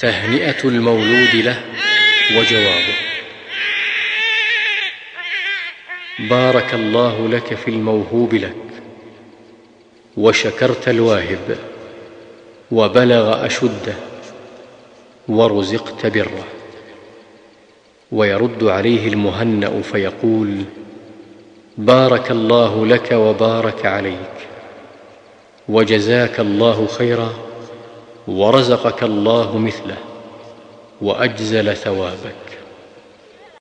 تهنئة المولود له وجوابه. بارك الله لك في الموهوب لك وشكرت الواهب وبلغ أشده ورزقت بره. ويرد عليه المهنأ فيقول بارك الله لك وبارك عليك وجزاك الله خيرا. ورزقك الله مثله وأجزل ثوابك.